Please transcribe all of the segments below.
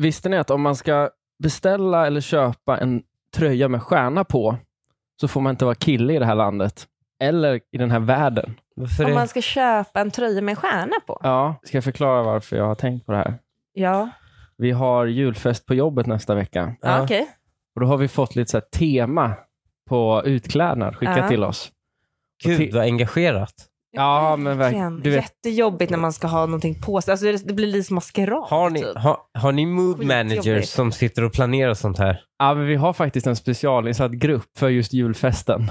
Visste ni att om man ska beställa eller köpa en tröja med stjärna på så får man inte vara kille i det här landet. Eller i den här världen. Varför Om det? man ska köpa en tröja med stjärna på. Ja, ska jag förklara varför jag har tänkt på det här? Ja, Vi har julfest på jobbet nästa vecka. ja. Ja. okej. Och då har vi fått lite så här tema på utklädnad skickat Ja. till oss. Gud vad engagerat. Ja, men verkligen. Du vet, Jättejobbigt när man ska ha någonting på sig. Alltså det, blir lite som maskerad. Har ni, typ. har, har ni mood managers som sitter och planerar sånt här? ja, men vi har faktiskt en specialinsatt grupp för just julfesten.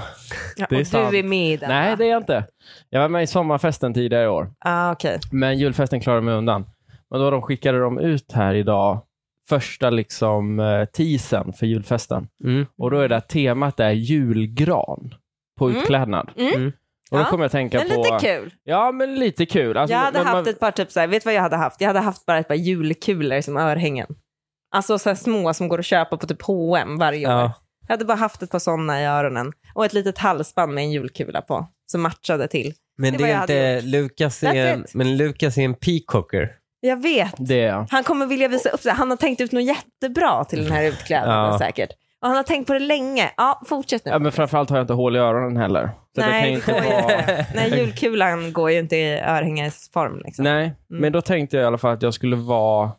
Ja, det är och sant. du är med i den? Nej, va? det är jag inte. Jag var med i sommarfesten tidigare i år, Ah, okej. men julfesten klarade mig undan. Men då de skickade de ut här idag första liksom eh, teasern för julfesten. Mm. Och då är det att temat är julgran på Mm. utklädnad. Mm. Mm. Och då Ja, kommer jag att tänka Men på... lite kul. Ja, men lite kul. Alltså, jag hade men haft man- ett par typ så här, vet du vad jag hade haft? Jag hade haft bara ett par julkulor som örhängen. Alltså så små som går att köpa på typ H&M varje år. Ja. Jag hade bara haft ett par sådana i öronen. Och ett litet halsband med en julkula på. Som matchade till. Men Det det, är inte, Lukas är en, men Lukas är en peacocker. Jag vet. Han kommer vilja visa upp sig. Han har tänkt ut något jättebra till den här utklädnaden Ja. säkert. Och han har tänkt på det länge. Ja, fortsätt nu. Ja, men framförallt har jag inte hål i öronen heller. Så Nej, det kan det inte vara... Nej, julkulan går ju inte i örhängesform. Liksom. Nej, Mm. men då tänkte jag i alla fall att jag skulle vara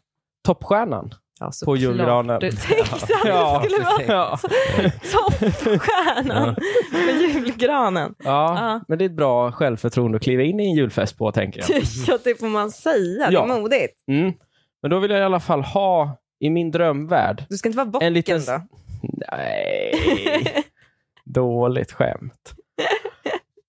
toppstjärnan. Ja, På julgranen. Du tänkte att Ja, det skulle vara Ja. toppstjärnan med julgranen. Ja, Ja. men det är ett bra självförtroende att kliva in i en julfest på, tänker jag. Ja, det får man säga. Det är modigt. Mm. Men då vill jag i alla fall ha, i min drömvärld, Du ska inte vara bocken En liten- då? Nej, dåligt skämt.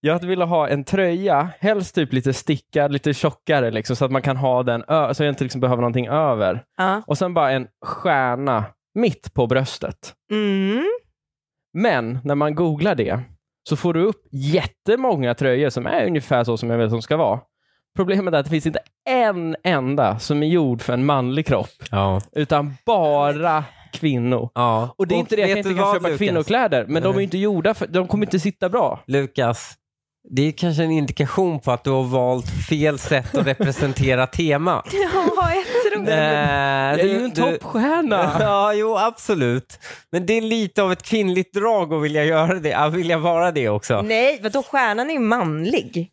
Jag hade velat ha en tröja, helst typ lite stickad, lite tjockare, liksom, så att man kan ha den, ö- så jag inte liksom behöver någonting över. Ja. Och sen bara en stjärna mitt på bröstet. Mm. Men när man googlar det så får du upp jättemånga tröjor som är ungefär så som jag vet som ska vara. Problemet är att det finns inte en enda som är gjord för en manlig kropp, Ja. utan bara kvinnor. ja. Och det är inte det att jag inte kan vad, köpa Lukas? kvinnokläder, men de är inte gjorda för, de kommer inte sitta bra. Lukas, det är kanske en indikation på att du har valt fel sätt att representera tema. Ja, jag tror det. Jag är ju en toppstjärna. Ja, jo, absolut. Men det är lite av ett kvinnligt drag att vilja göra det, att vilja vara det också. Nej, vadå? Stjärnan är ju manlig.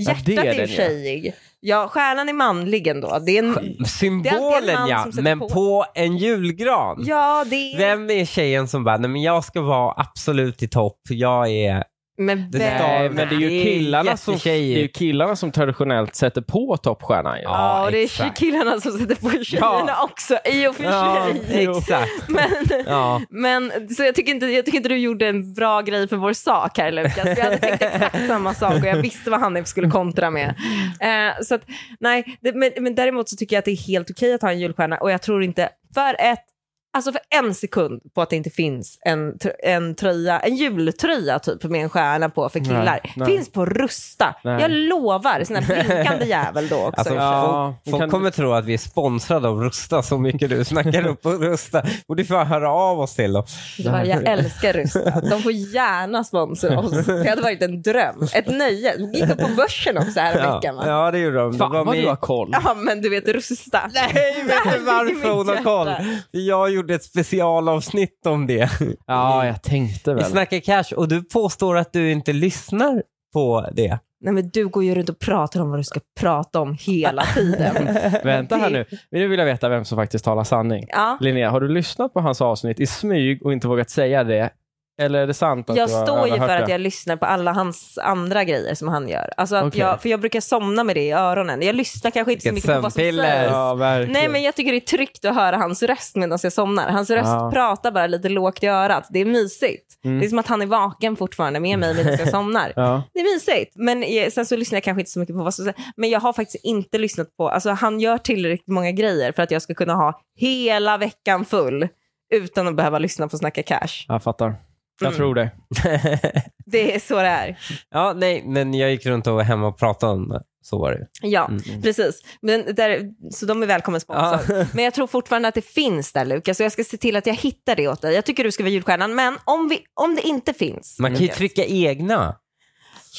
Ja, Hjärtat det är är, ja. tjejig. Ja, stjärnan är manlig ändå. Det är en... Det är Symbolen en ja, men på. på. en julgran. Ja, det är... Vem är tjejen som bara, nej men jag ska vara absolut i topp, jag är... Men Det Nej, men det är ju killarna som, det är ju killarna som traditionellt sätter på toppstjärnan. ju. Ja, Ja, och det är exakt. killarna som sätter på tjejerna Ja. också, i och för Ja, sig. exakt. Men, Ja. men så jag tycker, inte, jag tycker inte du gjorde en bra grej för vår sak här Lukas. Vi hade tänkt exakt samma sak och jag visste vad Hanif skulle kontra med. Eh, så att, nej, det, men, men däremot så tycker jag att det är helt okej att ha en julstjärna och jag tror inte för ett Alltså för en sekund på att det inte finns en, en tröja, en jultröja typ med en stjärna på för killar. Nej, nej. Finns på Rusta. Nej. Jag lovar, sån här blinkande jävel då också. Alltså, Ja, folk, folk kan- kommer tro att vi är sponsrade av Rusta så mycket du snackar upp på Rusta. Borde fan höra av oss till dem. Det var, jag älskar Rusta. De får gärna sponsra oss. Det hade varit en dröm. Ett nöje. De gick upp på börsen också här Ja, veckan va? ja det gjorde de. Fan var vad med- du har koll. Ja, men du vet Rusta. Nej, vet du varför hon har koll? Jag gjorde ett specialavsnitt om det. Ja, jag tänkte Vi väl. snackar cash och du påstår att du inte lyssnar på det. Nej, men du går ju runt och pratar om vad du ska prata om hela tiden. Vänta här nu. Nu vill jag veta vem som faktiskt talar sanning. Ja. Linnea, har du lyssnat på hans avsnitt i smyg och inte vågat säga det? Eller är det sant att Jag står ju för att jag lyssnar på alla hans andra grejer som han gör. Alltså att Okej. jag, för jag brukar somna med det i öronen. Jag lyssnar kanske inte så mycket på vad som sägs. Ja. Nej, men jag tycker det är tryggt att höra hans röst medan jag somnar. Hans röst Ja. pratar bara lite lågt i örat. Det är mysigt. Mm. Det är som att han är vaken fortfarande med mig medan jag somnar. Ja. Det är mysigt. Men sen så lyssnar jag kanske inte så mycket på vad som sägs. Men jag har faktiskt inte lyssnat på, alltså han gör tillräckligt många grejer för att jag ska kunna ha hela veckan full utan att behöva lyssna på Snacka Cash. Jag fattar. Jag tror det. Det är så det är. ja, nej, men jag gick runt och var hemma och pratade om det. Så var det. Ja, Mm. precis. Men där, så de är välkommen sponsor. Ja. Men jag tror fortfarande att det finns där Lukas, så jag ska se till att jag hittar det åt dig. Jag tycker du ska vara julstjärnan, men om, vi, om det inte finns. Man kan ju Lukas. trycka egna.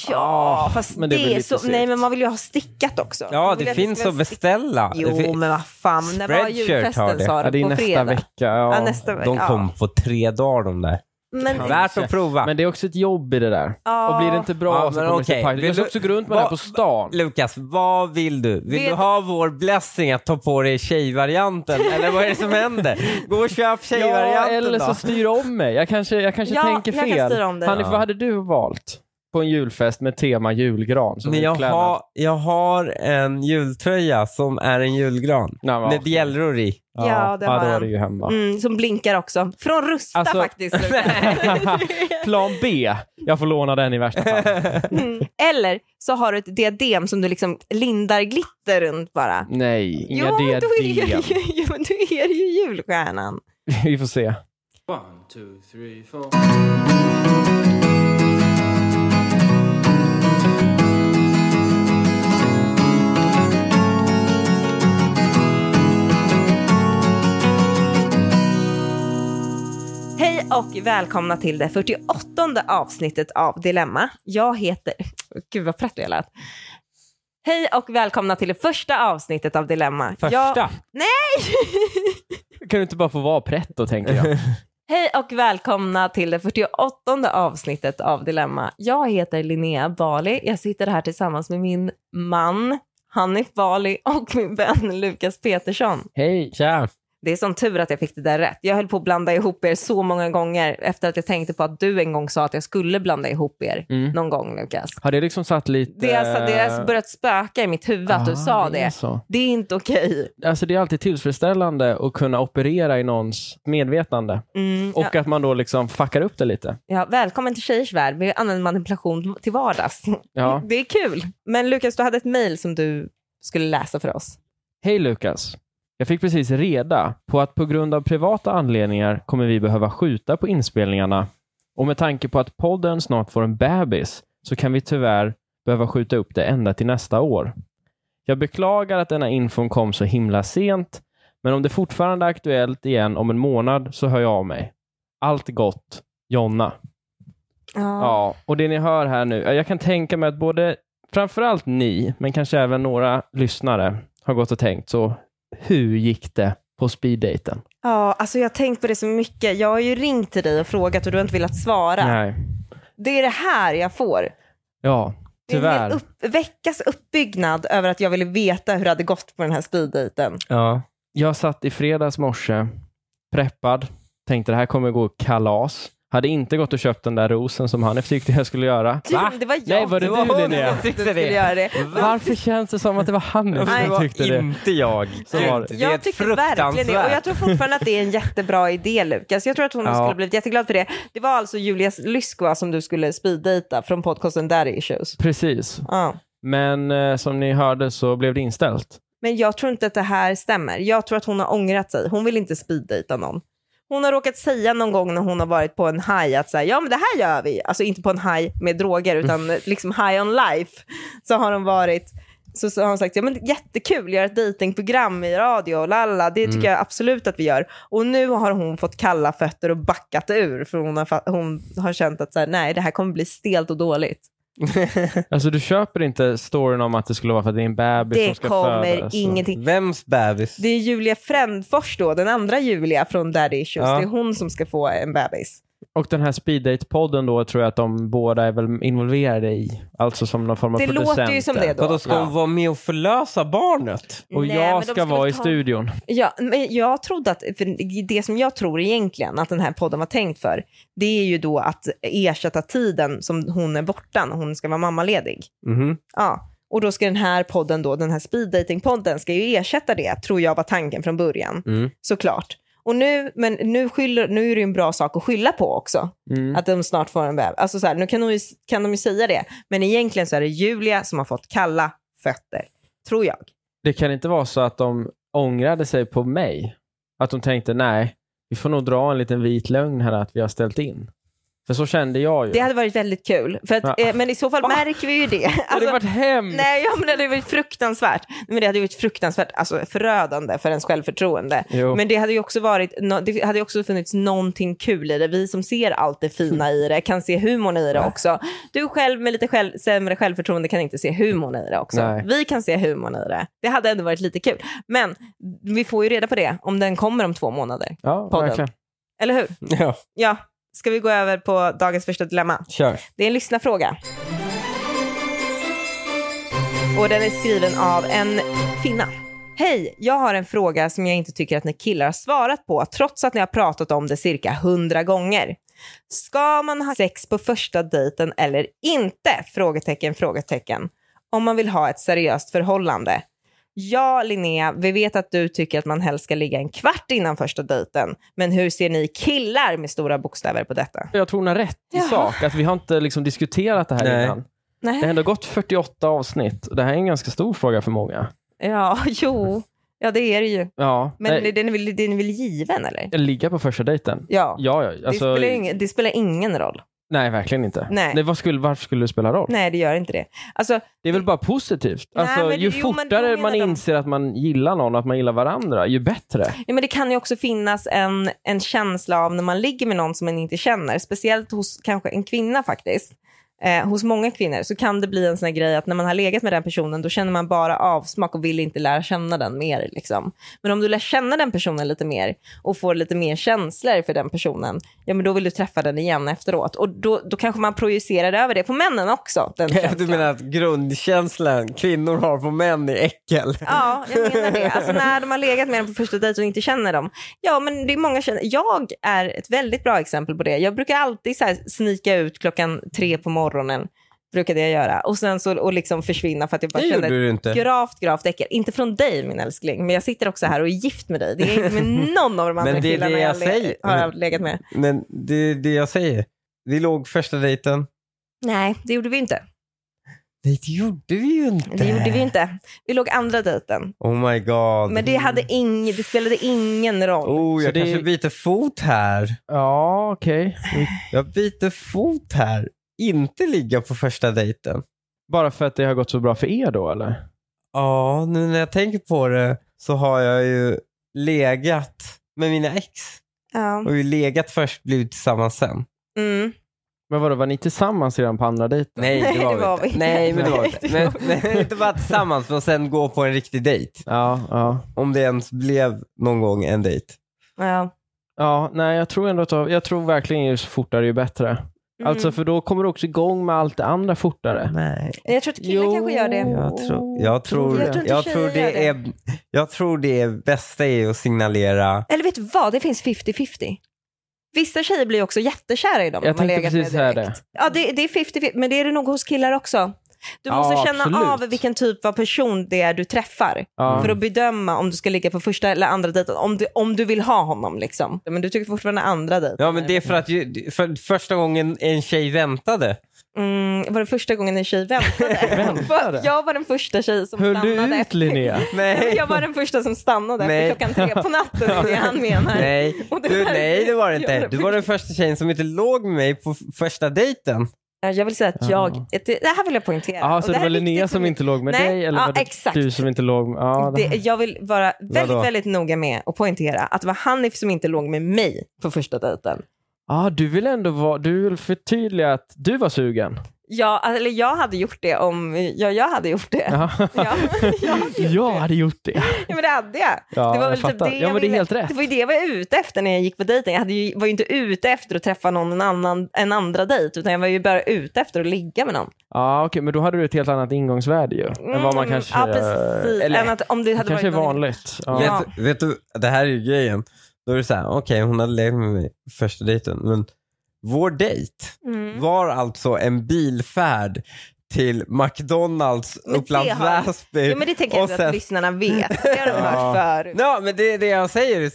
Ja, fast men det, det är så... segt. Nej, men man vill ju ha stickat också. Ja, det finns att beställa. Det Jo, men vad fan. När var julfesten det. sa Ja, det du? är På nästa fredag? vecka. Ja. Ja, nästa vecka. De ja. kom på tre dagar de där. Men, Värt att prova. Men det är också ett jobb i det där. Ja. Och blir det inte bra Ja, så kommer det pajigt. Vill Jag ska också gå runt med det här på stan. Lukas, vad vill du? Vill Vet- du ha vår blessing att ta på dig tjejvarianten? eller vad är det som händer? Gå och köp Ja, tjejvarianten eller då. så styr om mig. Jag kanske, jag kanske Ja, tänker jag kan fel. styra om dig. Hanif, Ja. vad hade du valt på en julfest med tema julgran? som Men jag har, jag har en jultröja som är en julgran. Nej, vad- Med bjällror i. Ja, det har ja, då är han. det ju hemma. Mm, som blinkar också. Från Rusta Alltså- faktiskt. Plan B. Jag får låna den i värsta fall. Mm. Eller så har du ett diadem som du liksom lindar glitter runt bara. Nej, inga jo, Då är, diadem. det, ju- jo, men då är det ju julstjärnan. Vi får se. One, two, three, four. Hej och välkomna till det 48 avsnittet av Dilemma. Jag heter... Gud vad pretto jag lät. Hej och välkomna till det första avsnittet av Dilemma. Första. Jag... Nej! Kan du inte bara få vara pretto, tänker jag. Hej och välkomna till det 48 avsnittet av Dilemma. Jag heter Linnea Bali. Jag sitter här tillsammans med min man Hanif Bali och min vän Lukas Petersson. Hej. Tja. Det är som tur att jag fick det där rätt. Jag höll på att blanda ihop er så många gånger efter att jag tänkte på att du en gång sa att jag skulle blanda ihop er Mm. någon gång Lukas. Har det liksom satt lite... Det har, det har börjat spöka i mitt huvud att du Ah, sa det. så. Det är inte okej. Alltså det är alltid tillfredsställande att kunna operera i någons medvetande. Mm, Och ja, att man då liksom fuckar upp det lite. ja, välkommen till Tjejers värld. Vi använder manipulation till vardags. Ja. Det är kul. Men Lukas, du hade ett mejl som du skulle läsa för oss. Hej Lukas. Jag fick precis reda på att på grund av privata anledningar kommer vi behöva skjuta på inspelningarna. Och med tanke på att podden snart får en bebis så kan vi tyvärr behöva skjuta upp det ända till nästa år. Jag beklagar att denna infon kom så himla sent, men om det fortfarande är aktuellt igen om en månad så hör jag av mig. Allt gott, Jonna. Ja, och det ni hör här nu, jag kan tänka mig att både, framförallt ni, men kanske även några lyssnare har gått och tänkt så, hur gick det på speeddaten? Ja, alltså jag har tänkt på det så mycket. Jag har ju ringt till dig och frågat och du har inte velat svara. Nej. Det är det här jag får. Ja, Det är en tyvärr. upp, veckas uppbyggnad över att jag ville veta hur det hade gått på den här speeddaten. Ja. Jag satt i fredags morse, preppad, tänkte det här kommer gå kalas. Hade inte gått och köpt den där rosen som han tyckte jag skulle göra. Va? Det var jag Nej, var det du, var Linnea? som Tyckte det? göra det. Varför känns det som att det var han Nej. som tyckte det? inte jag. Så var det. Det Jag ett tycker verkligen det. Och jag tror fortfarande att det är en jättebra idé, Lukas. Jag tror att hon Ja. skulle blivit jätteglad för det. Det var alltså Julia Lyskova som du skulle speeddejta från podcasten Daddy Issues. Precis. Ja. Men eh, som ni hörde så blev det inställt. Men jag tror inte att det här stämmer. Jag tror att hon har ångrat sig. Hon vill inte speeddejta någon. Hon har råkat säga någon gång när hon har varit på en high att säga, ja men det här gör vi. Alltså inte på en high med droger utan liksom high on life. Så har hon varit, så, så har hon sagt, ja men jättekul, göra ett datingprogram i radio, lalla, det tycker jag absolut att vi gör. Och nu har hon fått kalla fötter och backat ur för hon har, hon har känt att så här, nej det här kommer bli stelt och dåligt. Alltså du köper inte storyn om att det skulle vara för att det är en bebis som Det ska kommer födas? ingenting. Vems bebis? Det är Julia Frändfors då, den andra Julia från Daddy Issues. Ja. Det är hon som ska få en bebis. Och den här speeddate-podden då tror jag att de båda är väl involverade i. Alltså som någon form av Det producenter. låter ju som det då. Vadå, ska hon vara med och förlösa barnet? Och Nej, men jag de ska vara väl i ta- studion. Ja, men jag trodde att, för det som jag tror egentligen att den här podden var tänkt för, det är ju då att ersätta tiden som hon är borta när hon ska vara mammaledig. Mhm. Ja, och då ska den här podden då, den här speed dating podden ska ju ersätta det, tror jag var tanken från början. Mm. Såklart. Och nu, men nu, skyller, nu är det ju en bra sak att skylla på också. Mm. Att de snart får en bebis. Alltså så här, nu kan de, ju, kan de ju säga det, men egentligen så är det Julia som har fått kalla fötter, tror jag. Det kan inte vara så att de ångrade sig på mig. Att de tänkte, nej, vi får nog dra en liten vit lögn här att vi har ställt in. För så kände jag ju. Det hade varit väldigt kul. För att, Ja. eh, men i så fall märker vi ju det. det hade Alltså, varit hemskt. Nej, ja, men det hade varit fruktansvärt. Men det hade varit fruktansvärt alltså, förödande för ens självförtroende. Jo. Men det hade ju också varit, no, det hade också funnits någonting kul i det. Vi som ser allt det fina i det kan se humorn i det också. Du själv med lite själv, sämre självförtroende kan inte se humorn i det också. Nej. Vi kan se humorn i det. Det hade ändå varit lite kul. Men vi får ju reda på det om den kommer om två månader. Ja, podden. verkligen. Eller hur? Ja, Ja. Ska vi gå över på dagens första dilemma? kör. Det är en lyssnarfråga. Och den är skriven av en kvinna. Hej, jag har en fråga som jag inte tycker att ni killar har svarat på, trots att ni har pratat om det cirka hundra gånger. Ska man ha sex på första dejten eller inte? Frågetecken, frågetecken. Om man vill ha ett seriöst förhållande. Ja, Linnea, vi vet att du tycker att man helst ska ligga en kvart innan första dejten. Men hur ser ni killar med stora bokstäver på detta? Jag tror hon har rätt i Jaha. sak. Att vi har inte liksom diskuterat det här Nej. innan. Nej. Det har ändå gått 48 avsnitt. Det här är en ganska stor fråga för många. Ja, jo. Ja, det är det ju. Ja, Men nej, den är, väl, den är väl given, eller? ligga på första dejten. Ja. Ja, ja. det, Alltså, spelar ingen, det spelar ingen roll. Nej, verkligen inte. Nej. vad skulle, varför skulle det spela roll? Nej, det gör inte det. Alltså, Det är väl bara positivt. Nej, Alltså, men- ju jo, men fortare menar man de- inser att man gillar någon, att man gillar varandra, ju bättre. ja, men det kan ju också finnas en, en känsla av när man ligger med någon som man inte känner, speciellt hos kanske en kvinna faktiskt. Eh, hos många kvinnor så kan det bli en sån här grej att när man har legat med den personen då känner man bara avsmak och vill inte lära känna den mer. Liksom. Men om du lär känna den personen lite mer och får lite mer känslor för den personen, ja men då vill du träffa den igen efteråt. Och då, då kanske man projicerar över det på männen också. Den Du menar att grundkänslan kvinnor har på män är äckel? Ja, jag menar det. Alltså när de har legat med dem på första dejt och inte känner dem. Ja, men det är många känner. Jag är ett väldigt bra exempel på det. Jag brukar alltid så här snika ut klockan tre på morgonen. Brukade jag göra. Och sen så och liksom försvinna för att jag bara Det kände inte. gravt, gravt äckel. Inte från dig min älskling, men jag sitter också här och är gift med dig. Det är inte med någon av de andra det killarna det jag, jag säger. har legat med. Men det är det jag säger. Vi låg första dejten. Nej, det gjorde vi inte. Det gjorde vi ju inte. Det gjorde vi inte. Vi låg andra dejten. Oh my god. Men det, hade ing, det spelade ingen roll. Oh, Så jag det- kanske byter fot här. Ja, okej. Jag byter fot här. Inte ligga på första dejten. Bara för att det har gått så bra för er då, eller? Ja, nu när jag tänker på det så har jag ju legat med mina ex. Ja. Och vi legat först, blivit tillsammans sen. Mm. Men vadå, var ni tillsammans redan på andra dejten? Nej, Nej, det var, det var vi inte. Nej, men det var vi inte. Men, var men inte bara tillsammans, men sen gå på en riktig dejt. Ja, ja. Om det ens blev någon gång en dejt. Ja. Ja, nej, jag tror ändå att jag tror verkligen ju fortare ju bättre. Mm. Alltså, för då kommer du också igång med allt det andra fortare. Nej. Jag tror att killar Jo. kanske gör det. Jag tror, jag tror, Jag jag tror tror, inte tjejer det är, jag tror det är bästa är att signalera. Eller vet du vad, det finns 50-50. Vissa tjejer blir också jättekära i dem Jag man tänkte precis säga direkt. Ja, det, det är 50-50, men det är det nog hos killar också. Du Ja, måste känna absolut. av vilken typ av person det är du träffar Ja. för att bedöma om du ska ligga på första eller andra dejten, om du, om du vill ha honom. Liksom. Men du tycker fortfarande andra dejten. Ja, men det är för att för första gången en tjej väntade. Mm, var det första gången en tjej väntade? Väntade? jag var den första tjej som Höll stannade. du ut Linnea? Nej. Jag var den första som stannade Nej. efter klockan tre på natten, det är det han menar. Nej, det du, nej det var det inte. Du var den första tjejen som inte låg med mig på första dejten. Ja, Jag vill säga att jag, Ja. det det här vill jag poängtera. Och så det här var Linnea som inte låg med Nej, dig? Eller ja, var det exakt. du som inte låg med... Ja, det... Det, jag vill vara väldigt, Vadå? väldigt noga med att poängtera att det var Hanif som inte låg med mig på första dejten. Ah, du vill ändå vara, du vill förtydliga att du var sugen? Ja, eller jag hade gjort det om ja, jag hade gjort det. Ja. Ja, jag hade gjort jag det. hade gjort det. Ja, men det hade jag. Ja, det var jag väl typ det Ja, men det är ville- helt rätt. Det var ju det jag var ute efter när jag gick på dejten. Jag hade ju, var ju inte ute efter att träffa någon annan, en andra dejt, utan jag var ju bara ute efter att ligga med någon. Ja, okej, men då hade du ett helt annat ingångsvärde ju. än vad man Mm, kanske... Ja, precis. Eller, Än att om det hade kanske är varit någon- vanligt. Ja. Vet, vet du, det här är ju grejen. Då är det så här, okej hon hade levt med mig första dejten, men vår dejt Mm. var alltså en bilfärd till McDonalds Men Upplands har- Väsby. Ja, men det tänker jag Och inte att sen- lyssnarna vet. Det har de hört förut. Ja, men det är det jag säger.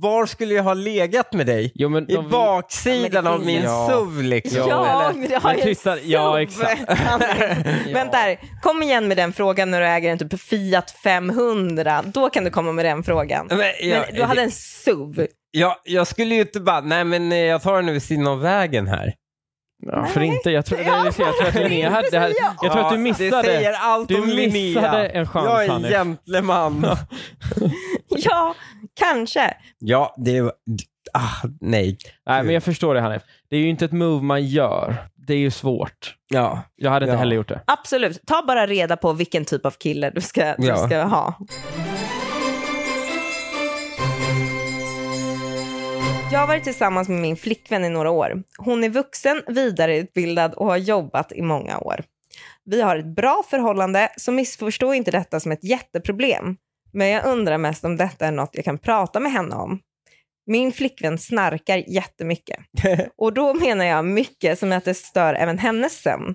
Var skulle jag ha legat med dig? Jo, men I de vill- baksidan Ja, av min Ja. SUV liksom. Ja, eller? men det har Men ju en titta- ja, SUV. exakt. Vänta här, kom igen med den frågan när du äger en typ Fiat 500. Då kan du komma med den frågan. Men, jag, Men du hade en SUV. Jag, jag skulle ju inte bara, nej men eh, jag tar den vid sidan av vägen här. Ja, för inte. Jag tror, det, Ja, jag tror att Linnea hade... Jag, jag tror att du Det missade... säger allt du om missade en chans, Jag är en gentleman. Ja, kanske. ja, det. Ah, nej. Nej, men jag förstår det Hanif. Det är ju inte ett move man gör. Det är ju svårt. Ja. Jag hade inte Ja. heller gjort det. Absolut. Ta bara reda på vilken typ av kille du ska, du Ja. ska ha. Jag har varit tillsammans med min flickvän i några år. Hon är vuxen, vidareutbildad och har jobbat i många år. Vi har ett bra förhållande, så missförstå inte detta som ett jätteproblem. Men jag undrar mest om detta är något jag kan prata med henne om. Min flickvän snarkar jättemycket. Och då menar jag mycket som att det stör även hennes sömn.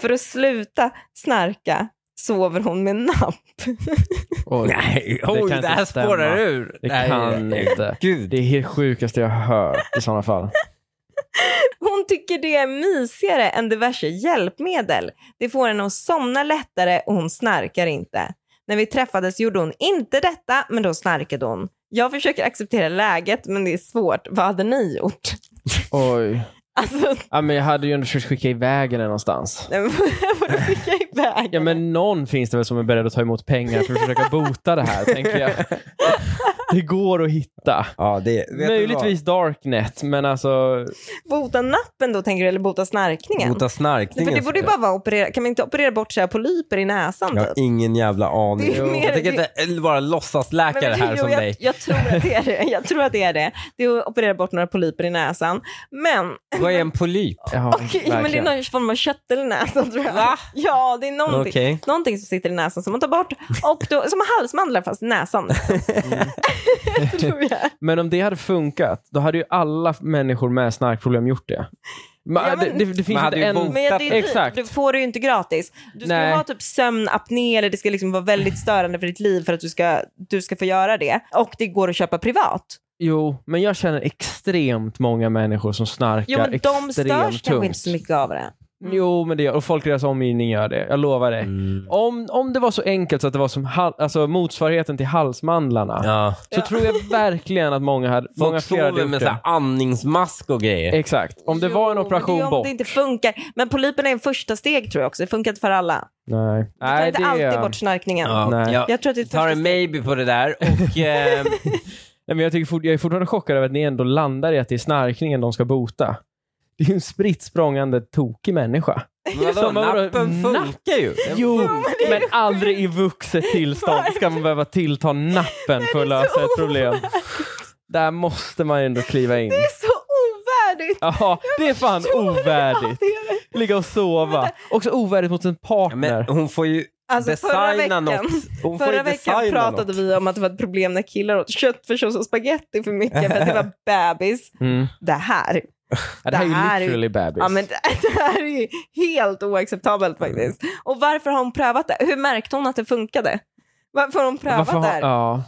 För att sluta snarka sover hon med napp. Oj, Nej, kan oj, det här spårar ur. det Nej, kan nej. inte. Gud. Det är det sjukaste jag har hört i sådana fall. Hon tycker det är mysigare än diverse hjälpmedel. Det får henne att somna lättare och hon snarkar inte. När vi träffades gjorde hon inte detta, men då snarkade hon. Jag försöker acceptera läget, men det är svårt. Vad hade ni gjort? Oj. Alltså, Ja, men jag hade ju ändå försökt skicka iväg henne någonstans. vadå skicka iväg Ja, men någon finns det väl som är beredd att ta emot pengar för att försöka bota det här, tänker jag. Det går att hitta. Ja, det, vet du Möjligtvis Darknet, men alltså... Bota nappen då, tänker du, eller bota snarkningen? Bota snarkningen. För det borde ju bara vara operera. Kan man inte operera bort så här polyper i näsan? Jag har typ? ingen jävla aning. Det är mer- jag tänker inte vara låtsasläkare Men- här jo, som jag, dig. Jag tror att det är det. Jag tror att det är det. Det är att operera bort några polyper i näsan. Men, Vad är en polyp? Ja, okej, men det är någon form av köttel i näsan tror jag. Va? Ja, det är någonting, Okej. någonting som sitter i näsan som man tar bort. Och då, som halsmandlar fast i näsan. tror jag. Men om det hade funkat, då hade ju alla människor med snarkproblem gjort det. Men, Ja, men- det, det, det finns Man inte en... Men det. Exakt. Du får det ju inte gratis. Du ska Nej. ha typ sömnapné eller det ska liksom vara väldigt störande för ditt liv för att du ska, du ska få göra det. Och det går att köpa privat. Jo, men jag känner extremt många människor som snarkar Jo, men de extremt störs kanske tungt. inte så mycket av det. Jo, men det gör, och folk i deras omgivning gör det. Jag lovar dig. Mm. Om, om det var så enkelt så att det var som hal, alltså motsvarigheten till halsmandlarna, Ja. så tror jag verkligen att många, hade, många Folk fler hade sover gjort med det. så här andningsmask och grejer. Exakt. Om det var en Jo, operation det om bort. det inte funkar. Men polypen är en första steg tror jag också. Det funkar inte för alla. Nej. Du tar Nej, inte det alltid bort snarkningen. Ja, Nej. Jag Jag tror att det tar en maybe på det där och eh, Nej, men jag, tycker fort, jag är fortfarande chockad över att ni ändå landar i att det är snarkningen de ska bota. Det är ju en spritt språngande tokig människa. vadå, nappen napp? funkar ju. Jo, men aldrig i vuxet tillstånd ska man behöva tillta nappen för att lösa ett problem. Där måste man ändå kliva in. Det är så ovärdigt. Ja, det är fan ovärdigt. Ligga och sova. Också ovärdigt mot en Ja, partner. Men hon får ju Alltså, förra designa veckan, ju Förra veckan pratade något. vi om att det var ett problem när killar åt köttfärssås och spagetti för mycket för att det var bebis. Mm. Det här, Ja, det här det här är är- ju literally bebis. ja, men det, det här är ju helt oacceptabelt faktiskt. Och varför har hon prövat det? Hur märkte hon att det funkade? Varför har hon prövat Varför det här? Ja.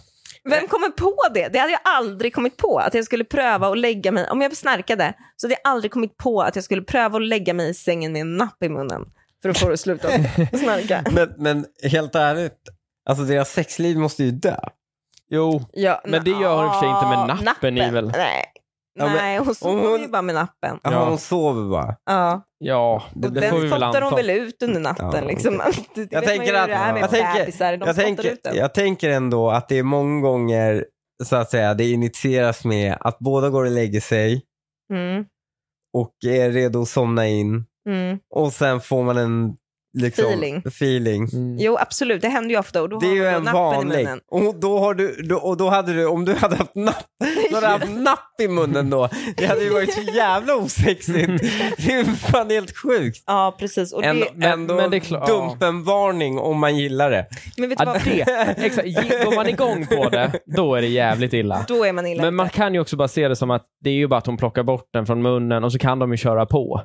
Vem kommer på det? Det hade jag aldrig kommit på, att jag skulle pröva att lägga mig, om jag snarkade, så hade jag aldrig kommit på att jag skulle pröva att lägga mig i sängen med en napp i munnen för att få det att sluta snarka. Men, men helt ärligt, alltså deras sexliv måste ju dö. Jo, Ja, Men det gör hon i och för sig inte med ja, nappen i väl? Nej, Nej hon sover hon- ju bara med nappen. Jaha, Ja. hon sover bara. Ja. ja, det, Och det får vi den väl spottar hon anta. väl ut under natten. Ja, liksom. Det, det Jag tänker att- med jag tänker- jag, tänker, jag tänker ändå att det är många gånger så att säga, det initieras med att båda går och lägger sig Mm, och är redo att somna in mm. och sen får man en liksom, Feeling. feeling. Mm. Jo, absolut, det händer ju ofta och då Det är har ju en vanlig. munnen. Och då, har du, då, och då hade du, om du hade haft napp, då hade haft napp i munnen då. Det hade ju varit så jävla osexigt. Det är ju fan helt sjukt. Ja, precis. Och det, Ändå, men- ändå men det är klart- dumpen-varning om man gillar det. men vet du vad? det, exakt. Går man igång på det, då är det jävligt illa. Då är man illa Men man kan ju också bara se det som att det är ju bara att hon plockar bort den från munnen och så kan de ju köra på.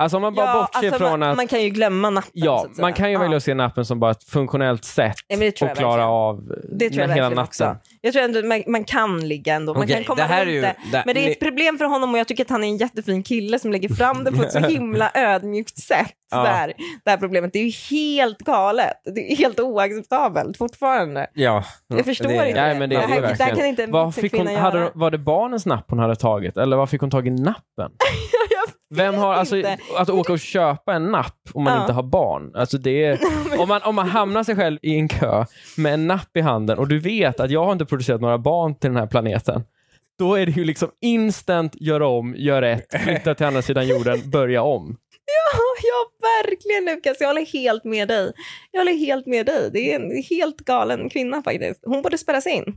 Alltså om man bara bortser alltså, från man, att man kan ju glömma nappen. så Ja, man kan ju välja Ja. att se nappen som bara ett funktionellt sätt Ja, att klara av Det tror jag hela natten. också. Jag tror ändå man, man kan ligga ändå. Man Okej, kan komma det här är runt ju- det. det- Men det är ett problem för honom och jag tycker att han är en jättefin kille som lägger fram det på ett så himla ödmjukt sätt. Ja. Det här problemet. Det är ju helt galet. Det är helt oacceptabelt fortfarande. Ja. Jag förstår det, inte. Nej, men det är Det det här- kan inte Vad fick hon, kvinna hade, göra. var det barnens napp hon hade tagit eller vad fick hon tag i nappen? Vem har, alltså, inte. att åka och köpa en napp om man Ja. inte har barn. Alltså det är, om, man, om man hamnar sig själv i en kö med en napp i handen och du vet att jag har inte producerat några barn till den här planeten. Då är det ju liksom instant, gör om, gör rätt, flytta till andra sidan jorden, börja om. Ja, ja, verkligen Lukas. Jag håller helt med dig. Jag håller helt med dig. Det är en helt galen kvinna faktiskt. Hon borde spärras in.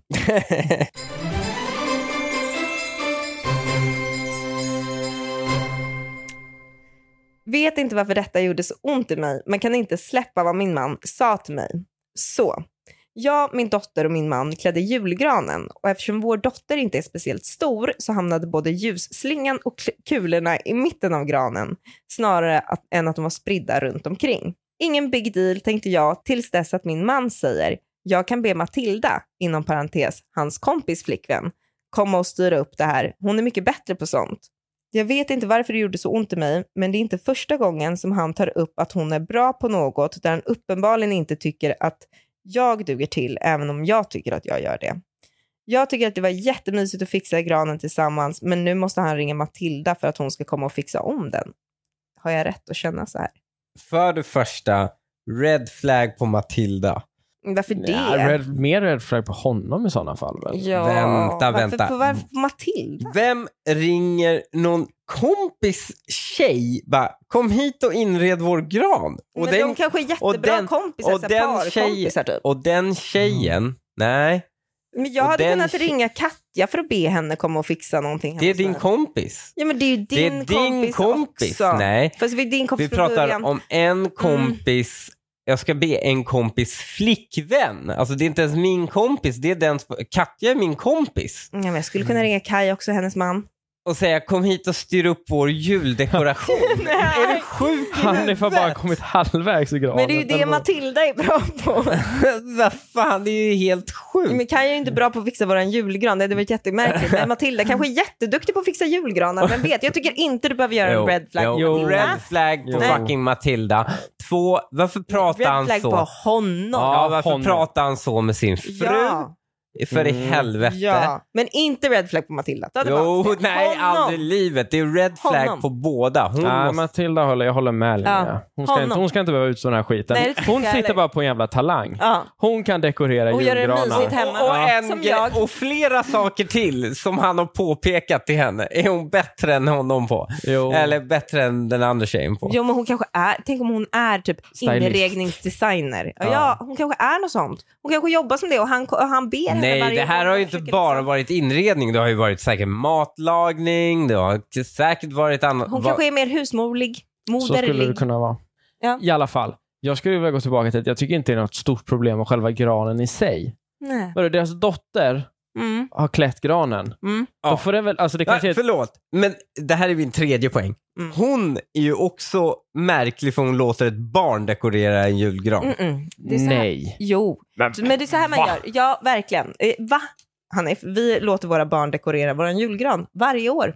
Vet inte varför detta gjorde så ont i mig, men kan inte släppa vad min man sa till mig. Så. Jag, min dotter och min man klädde julgranen och eftersom vår dotter inte är speciellt stor så hamnade både ljusslingan och kulorna i mitten av granen snarare att, än att de var spridda runt omkring. Ingen big deal tänkte jag tills dess att min man säger jag kan be Matilda, inom parentes hans kompis flickvän, komma och styra upp det här. Hon är mycket bättre på sånt. Jag vet inte varför det gjorde så ont i mig, men det är inte första gången som han tar upp att hon är bra på något där han uppenbarligen inte tycker att jag duger till, även om jag tycker att jag gör det. Jag tycker att det var jättemysigt att fixa granen tillsammans, men nu måste han ringa Matilda för att hon ska komma och fixa om den. Har jag rätt att känna så här? För det första, red flag på Matilda. Varför det? Ja, red, mer red flag på honom i sådana fall. Väl? Ja, Vänta, varför, vänta. På, varför på Matilda? Vem ringer någon kompis tjej bara kom hit och inred vår gran? Och men de kanske är jättebra den- kompisar, och den här tjej- parkompisar typ. och den tjejen, nej, Men jag och hade den kunnat ringa Katja för att be henne komma och fixa någonting. det är din kompis. Ja men det är ju din det är din kompis, kompis. också. Nej, Fast vi är din kompis vi pratar. Mm. om en kompis jag ska be en kompis flickvän. Alltså det är inte ens min kompis, det är den Katja är min kompis. Ja, men jag skulle kunna ringa Kaj också, hennes man. Och säga kom hit och styr upp vår juldekoration. Nej. är du sjuk i Han är för bara kommit halvvägs i granen. Men det är ju det? Matilda är bra på. Vad fan, det är ju helt sjukt. Men Kaj är ju inte bra på att fixa våran julgran, det hade varit jättemärkligt. Men Matilda kanske är jätteduktig på att fixa julgranar, vem vet? Jag tycker inte du behöver göra en red flag jo, på Jo. Matilda. Red flag på Nej. fucking Matilda. Två, varför pratar Red han flag så? på honom. Ja, varför honom. pratar han så med sin fru? Ja. För i Mm. helvete. Ja, men inte red flag på Matilda. Tillbaka Jo, det. nej, Honom. aldrig i livet. Det är red flag Honom. på båda. Hon Nej, måste... Matilda håller, jag håller med Linnea. Ja. Hon, ska Honom. inte, hon ska inte behöva utstå den här skiten. Nej, det tycker hon jag sitter heller. bara på en jävla talang. Ja. Hon kan dekorera Och göra det julgranar. mysigt hemma. Och, och, Ja. en Som grej- jag. och flera saker till som han har påpekat till henne är hon bättre än honom på. Jo. Eller bättre än den andra tjejen på. Jo, men hon kanske är, tänk om hon är typ Stylist. inredningsdesigner. Ja. Ja. hon kanske är något sånt. Hon kanske jobbar som det och han, och han ber henne Nej, det här har ju inte bara liksom- varit inredning. Det har ju varit säkert matlagning, det har säkert varit annat. Hon kanske är mer husmorlig, Så skulle det moderlig. kunna vara. Ja. I alla fall. Jag skulle vilja gå tillbaka till att jag tycker inte det är något stort problem med själva granen i sig. Nej. Deras dotter Mm. har klätt granen. Mm. Ja. Då får det väl, alltså det kanske Nej, är... förlåt, men det här är min tredje poäng. Mm. Hon är ju också märklig för hon låter ett barn dekorera en julgran. Mm-mm. Det är så här. Nej. Jo, Men, men det är så här man Va? gör. Ja, verkligen. Eh, Va? Hanif, vi låter våra barn dekorera vår julgran varje år.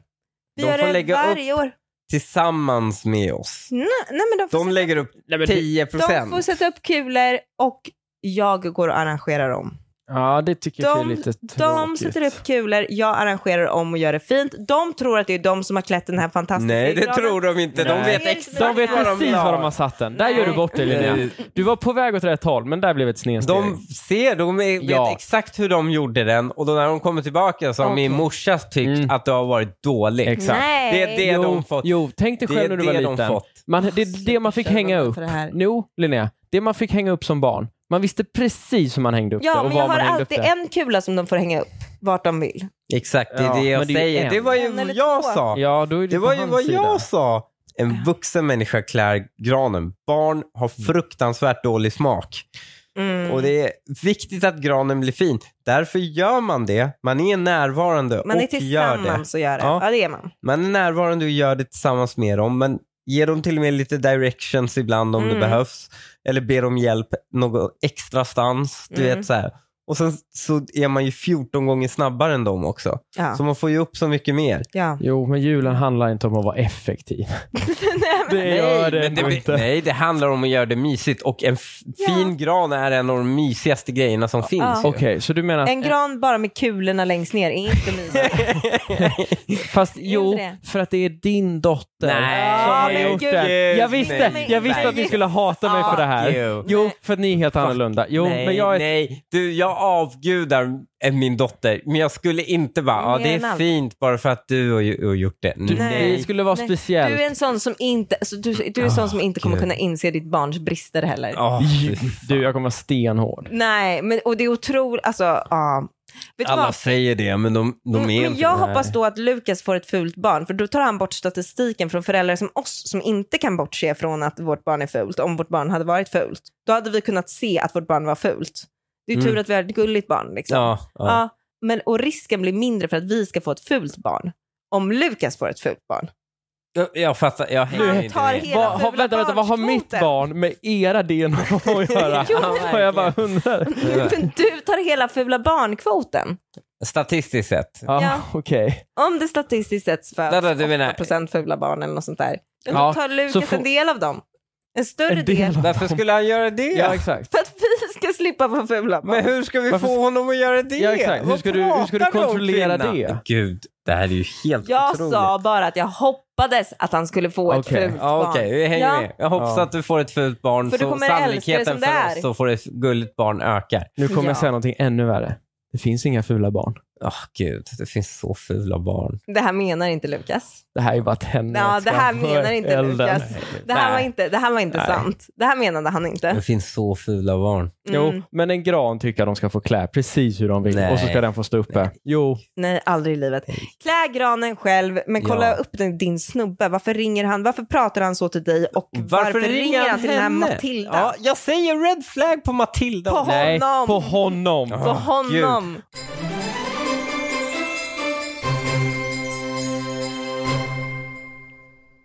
Vi De gör får det lägga varje år. Tillsammans med oss. Nej, nej, men de får, De sätta, lägger upp Nej, men det- 10 de får procent. sätta upp kulor och jag går och arrangerar dem. Ja, det tycker jag är De, lite de tråkigt. sätter upp kulor, jag arrangerar om och gör det fint. De tror att det är de som har klätt den här fantastiska Nej, det tror de inte. De Nej. vet Det exakt De vet vad precis var de har satt den. Där gör du bort dig Linnea. Nej. Du var på väg åt rätt håll, men där blev ett snedsteg. De ser, de vet Ja. exakt hur de gjorde den och då när de kommer tillbaka så har min Okej. morsa tyckt Mm. att det har varit dåligt. Exakt. Nej. Det är det jo, de fått. jo, tänk dig Det själv är när du var det de liten. Man, det är det man fick hänga upp. Det. Jo, Linnea. Det man fick hänga upp som barn. Man visste precis hur man hängde upp det Ja, men jag man har alltid det. en kula som de får hänga upp vart de vill. Exakt, det är Ja, det jag det är säger. en. Det var ju vad jag två. sa. Ja, då är det, Det var ju vad sida. jag sa. En vuxen människa klär granen. Barn har fruktansvärt dålig smak. Mm. Och det är viktigt att granen blir fin. Därför gör man det. Man är närvarande man är och gör det. tillsammans och gör det. Ja. Ja. det är man. Man är närvarande och gör det tillsammans med dem. Men ger dem till och med lite directions ibland om det Mm. behövs. Eller ber om hjälp någon extra stans. Du Mm. vet så här. Och sen så är man ju 14 gånger snabbare än dem också. Ja. Så man får ju upp så mycket mer. ja. Jo, men julen handlar inte om att vara effektiv. det Nej, gör det men ändå det, inte. nej, det handlar om att göra det mysigt och en Ja. fin gran är en av de mysigaste grejerna som finns. Okej, så du menar att... En gran bara med kulorna längst ner är inte mysigt. Fast jo, det? för att det är din dotter Nej, som har men gjort gud. det. Jag visste, Nej, jag visste nej. att ni skulle hata mig för det här. You. Jo, för att ni är helt annorlunda. Jo, nej, men jag är... nej, du, jag avgudar min dotter, men jag skulle inte bara, ja det är fint bara för att du har, gjort det. Du, Nej. Det skulle vara Nej, speciellt. Du är en sån som inte, alltså, du, du är en sån som inte kommer Gud. kunna inse ditt barns brister heller. Fan. Du, jag kommer vara stenhård. Nej, men, och det är otroligt, alltså, ja. Vet du Alla vad? säger det, men de, de är Mm, inte men jag det. hoppas då att Lukas får ett fult barn, för då tar han bort statistiken från föräldrar som oss, som inte kan bortse från att vårt barn är fult, om vårt barn hade varit fult. Då hade vi kunnat se att vårt barn var fult. Det är tur Mm. att vi har ett gulligt barn. Liksom. Ja, ja. Ja, men, och risken blir mindre för att vi ska få ett fult barn. Om Lukas får ett fult barn. Jag, fattar, jag hänger Han inte tar med. hela- Vad- har- vänta, vänta, vad har mitt barn med era DNA att göra? Jo, jag bara undrar. Men du tar hela fula barnkvoten. Statistiskt sett. Ja, Ja. okej. Om det statistiskt sett föds Vänta, du menar- 8% fula barn eller något sånt där. Men Ja, då tar Lukas får- en del av dem. En större En del del. Varför skulle han göra det? Ja, exakt. För att vi ska slippa få fula barn. Men hur ska vi Varför- få honom att göra det? Ja, exakt. Hur Vad ska du- hur ska du pratar om, kontrollera kvinna? det? Gud, det här är ju helt jag otroligt. sa bara att jag hoppades att han skulle få ett Okej. fult Ja, barn. Okej, vi hänger Ja. med. Jag hoppas Ja. att du får ett fult barn För du så kommer älska det sannolikheten som det för är. oss att få ett gulligt barn ökar. Nu kommer Ja. jag säga någonting ännu värre. Det finns inga fula barn. Åh gud, det finns så fula barn. Det här menar inte Lukas. Det här är bara tänder Ja, det här menar inte elden. Lukas. Det här Nej. var inte, det här var inte Nej. sant. Det här menade han inte. Det finns så fula barn. Jo, Mm. men en gran tycker jag de ska få klä precis hur de vill Nej. och så ska den få stå uppe. Jo, Nej, aldrig i livet. Klä granen själv, men kolla Ja. upp den, din snubbe. Varför ringer han? Varför pratar han så till dig? Och varför, ringer han till den här henne? Matilda? Ja, jag säger red flag på Matilda. På nej, Honom. på honom. På Ah, honom.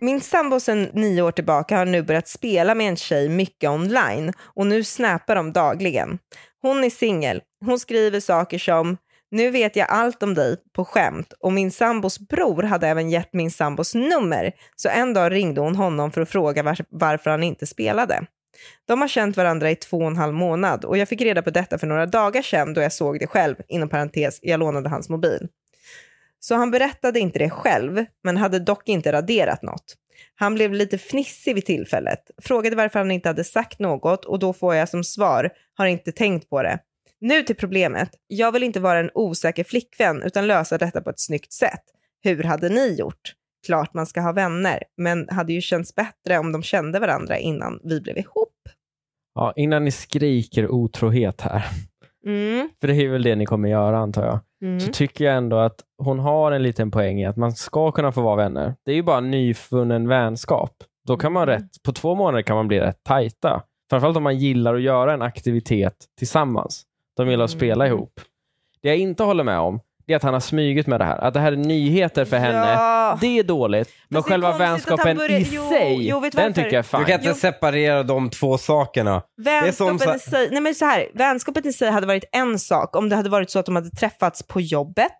Min sambo sedan nio år tillbaka har nu börjat spela med en tjej mycket online och nu snappar de dagligen. Hon är singel. Hon skriver saker som nu vet jag allt om dig på skämt och min sambos bror hade även gett min sambos nummer så en dag ringde hon honom för att fråga var- varför han inte spelade. De har känt varandra i två och en halv månad och jag fick reda på detta för några dagar sedan då jag såg det själv, inom parentes, jag lånade hans mobil. Så han berättade inte det själv, men hade dock inte raderat något. Han blev lite fnissig vid tillfället, frågade varför han inte hade sagt något och då får jag som svar, har inte tänkt på det. Nu till problemet. Jag vill inte vara en osäker flickvän utan lösa detta på ett snyggt sätt. Hur hade ni gjort? Klart man ska ha vänner, men hade ju känts bättre om de kände varandra innan vi blev ihop. Ja, innan ni skriker otrohet här, Mm, för det är väl det ni kommer göra antar jag, mm. så tycker jag ändå att hon har en liten poäng i att man ska kunna få vara vänner. Det är ju bara nyfunnen vänskap. Då kan man Mm. rätt, på två månader kan man bli rätt tajta. Framförallt om man gillar att göra en aktivitet tillsammans. De gillar att spela Mm. ihop. Det jag inte håller med om, det är att han har smugit med det här. Att det här är nyheter för henne. Ja. Det är dåligt. Men Fast själva vänskapen börjar- i Jo, sig, jo, vet du den tycker jag är Du fine. kan inte Jo. separera de två sakerna. är som Vänskapen så- i sig, nej men så här, vänskapen i sig hade varit en sak om det hade varit så att de hade träffats på jobbet,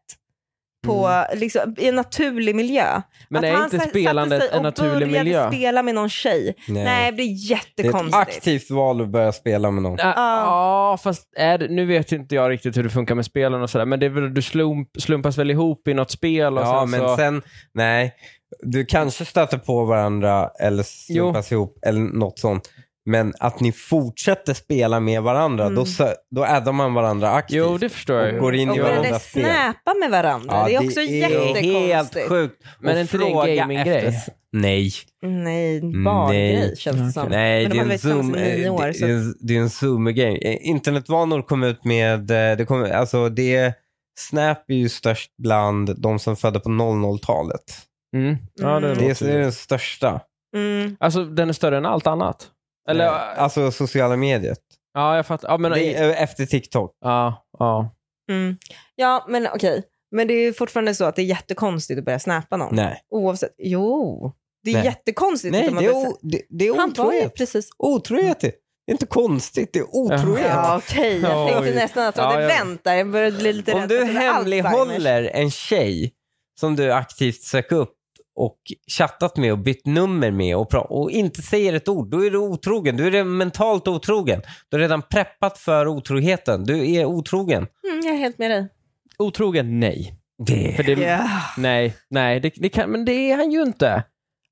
på, liksom, i en naturlig miljö. Mm. Men att är han inte spelandet en naturlig miljö? spela med någon tjej. Nej. Nej, det blir Det är ett jättekonstigt. aktivt val att börja spela med någon. Ja, ja, fast är det, nu vet ju inte jag riktigt hur det funkar med spelen och sådär, men det är väl, du slump, slumpas väl ihop i något spel och Ja, sen men så... sen, nej. Du kanske stöter på varandra eller slumpas ihop eller något sånt. Men att ni fortsätter spela med varandra, Mm. då, då addar man varandra aktivt. Jo, det förstår jag Och går in och i varandras spel. snäpa med varandra. det är också jättekonstigt. helt sjukt. Men är inte det en fråga gaming-grej? efter- Nej. Nej, barngrej Nej. känns det som. Nej, det är, en varit tillsammans zoom, i nio år. det, Så det, är en- det är en zoomer-game. Eh, Internetvanor kom ut med, eh, det kom, alltså det, Snap är ju störst bland de som födde på 00-talet. Mm. Ja, det Mm. Det är, det är den största. mm. Alltså, den är större än allt annat? Eller, Eh, Alltså sociala medier. ja, jag fattar. Ja, men, Det är, eh, efter TikTok. ja, ja. Mm. Ja, men okej. Men det är ju fortfarande så att det är jättekonstigt att börja snappa någon. Nej. Oavsett. Jo, det är Nej. jättekonstigt. Nej, att man det är, börjar- o, det, det är Han var ju otrohet. precis... Otrohet. Det är inte konstigt, det är otrohet. Ja, okej. Jag tänkte Oj. nästan att du Ja, hade jag- vänt där. Jag började bli lite Om rädd du hade Alzheimers. hemlighåller en tjej som du aktivt söker upp och chattat med och bytt nummer med och, och inte säger ett ord, då är du otrogen. Du är mentalt otrogen. Du har redan preppat för otroheten. Du är otrogen. Mm, jag är helt med dig. Otrogen, nej. Det... För det, Ja. Nej, nej det, det kan, men det är han ju inte.